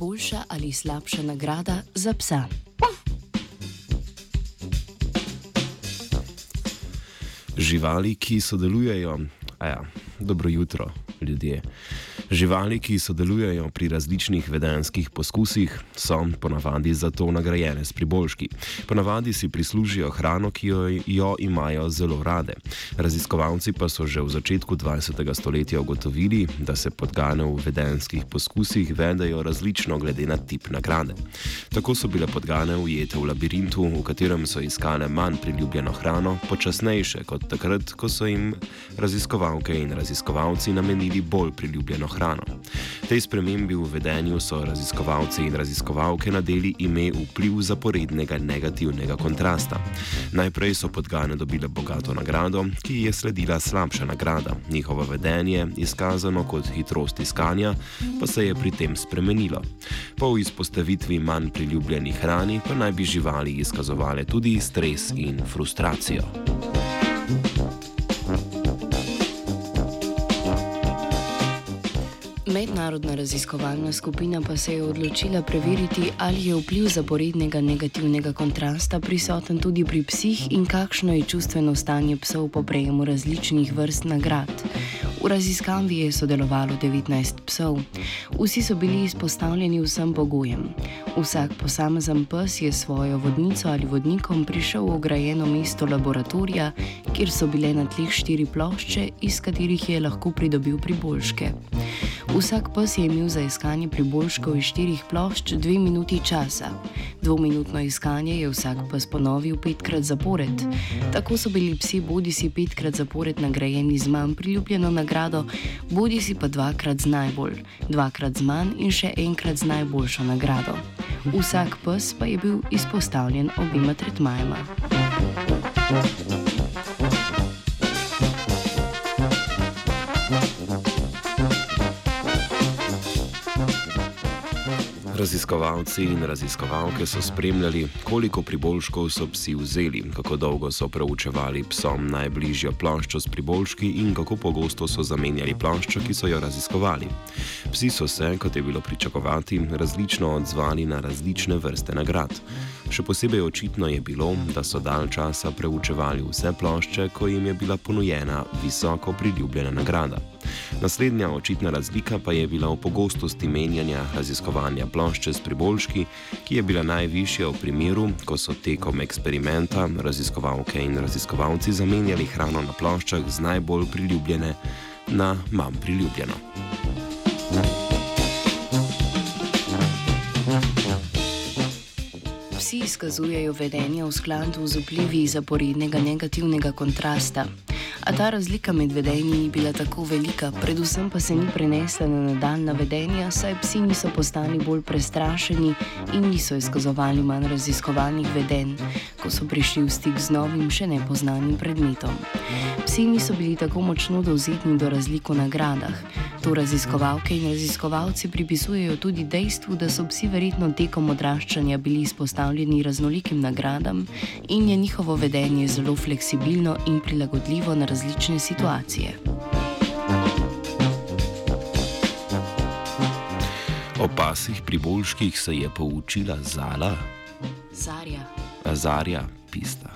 boljša ali slabša nagrada za psa. Živali, ki sodelujejo, a ja, dobro jutro, ljudje. Živali, ki sodelujejo pri različnih vedenskih poskusih, so ponavadi za to nagrajene s priboljški. Ponavadi si prislužijo hrano, ki jo, jo imajo zelo rade. Raziskovalci pa so že v začetku 20. stoletja ugotovili, da se podgane v vedenskih poskusih vedajo različno glede na tip nagrade. Tako so bile podgane ujete v labirintu, v katerem so iskale manj priljubljeno hrano, počasnejše kot takrat, ko so jim raziskovalke in raziskovalci namenili bolj priljubljeno hrano hrano. Tej spremembi v vedenju so raziskovalci in raziskovalke nadeli ime vpliv zaporednega negativnega kontrasta. Najprej so podgane dobile bogato nagrado, ki je sledila slabša nagrada. Njihovo vedenje, izkazano kot hitrost iskanja, pa se je pri tem spremenilo. Po izpostavitvi manj priljubljeni hrani pa naj bi živali izkazovale tudi stres in frustracijo. Mednarodna raziskovalna skupina pa se je odločila preveriti, ali je vpliv zaporednega negativnega kontrasta prisoten tudi pri psih in kakšno je čustveno stanje psov po prejemu različnih vrst nagrad. V raziskavi je sodelovalo 19 psov. Vsi so bili izpostavljeni vsem pogojem. Vsak posamezen pes je svojo vodnico ali vodnikom prišel v ograjeno mesto laboratorija, kjer so bile na tleh štiri plošče, iz katerih je lahko pridobil priboljške. Vsak pes je imel za iskanje priboljškov iz štirih plošč dve minuti časa. Dvominutno iskanje je vsak pes ponovil petkrat zapored. Tako so bili psi bodi si petkrat zapored nagrajeni z manj priljubljeno nagrado, bodi si pa dvakrat z najbolj, dvakrat z manj in še enkrat z najboljšo nagrado. Vsak pes pa je bil izpostavljen obima tretmajama. Thank you. Raziskovalci in raziskovalke so spremljali, koliko priboljškov so psi vzeli, kako dolgo so preučevali psom najbližjo ploščo s priboljški in kako pogosto so zamenjali ploščo, ki so jo raziskovali. Psi so se, kot je bilo pričakovati, različno odzvali na različne vrste nagrad. Še posebej očitno je bilo, da so dalj časa preučevali vse plošče, ko jim je bila ponujena visoko priljubljena nagrada. Naslednja očitna razlika pa je bila v pogostosti menjanja raziskovanja plošče s priboljški, ki je bila najvišja v primeru, ko so tekom eksperimenta raziskovalke in raziskovalci zamenjali hrano na ploščah z najbolj priljubljene na manj priljubljeno. Vsi izkazujejo vedenje v skladu z vplivi zaporednega negativnega kontrasta. A ta razlika med vedenji ni bila tako velika, predvsem pa se ni prenesla na nadaljna vedenja, saj psi niso postali bolj prestrašeni in niso izkazovali manj raziskovalnih vedenj, ko so prišli v stik z novim, še nepoznanim predmetom. Psi niso bili tako močno dovzetni do razlik v nagradah. To raziskovalke in raziskovalci pripisujejo tudi dejstvu, da so psi verjetno tekom odraščanja bili izpostavljeni raznolikim nagradam in je njihovo vedenje zelo fleksibilno in prilagodljivo na različne situacije. O pasih priboljških se je poučila Zala. Zarja. Zarja, pista.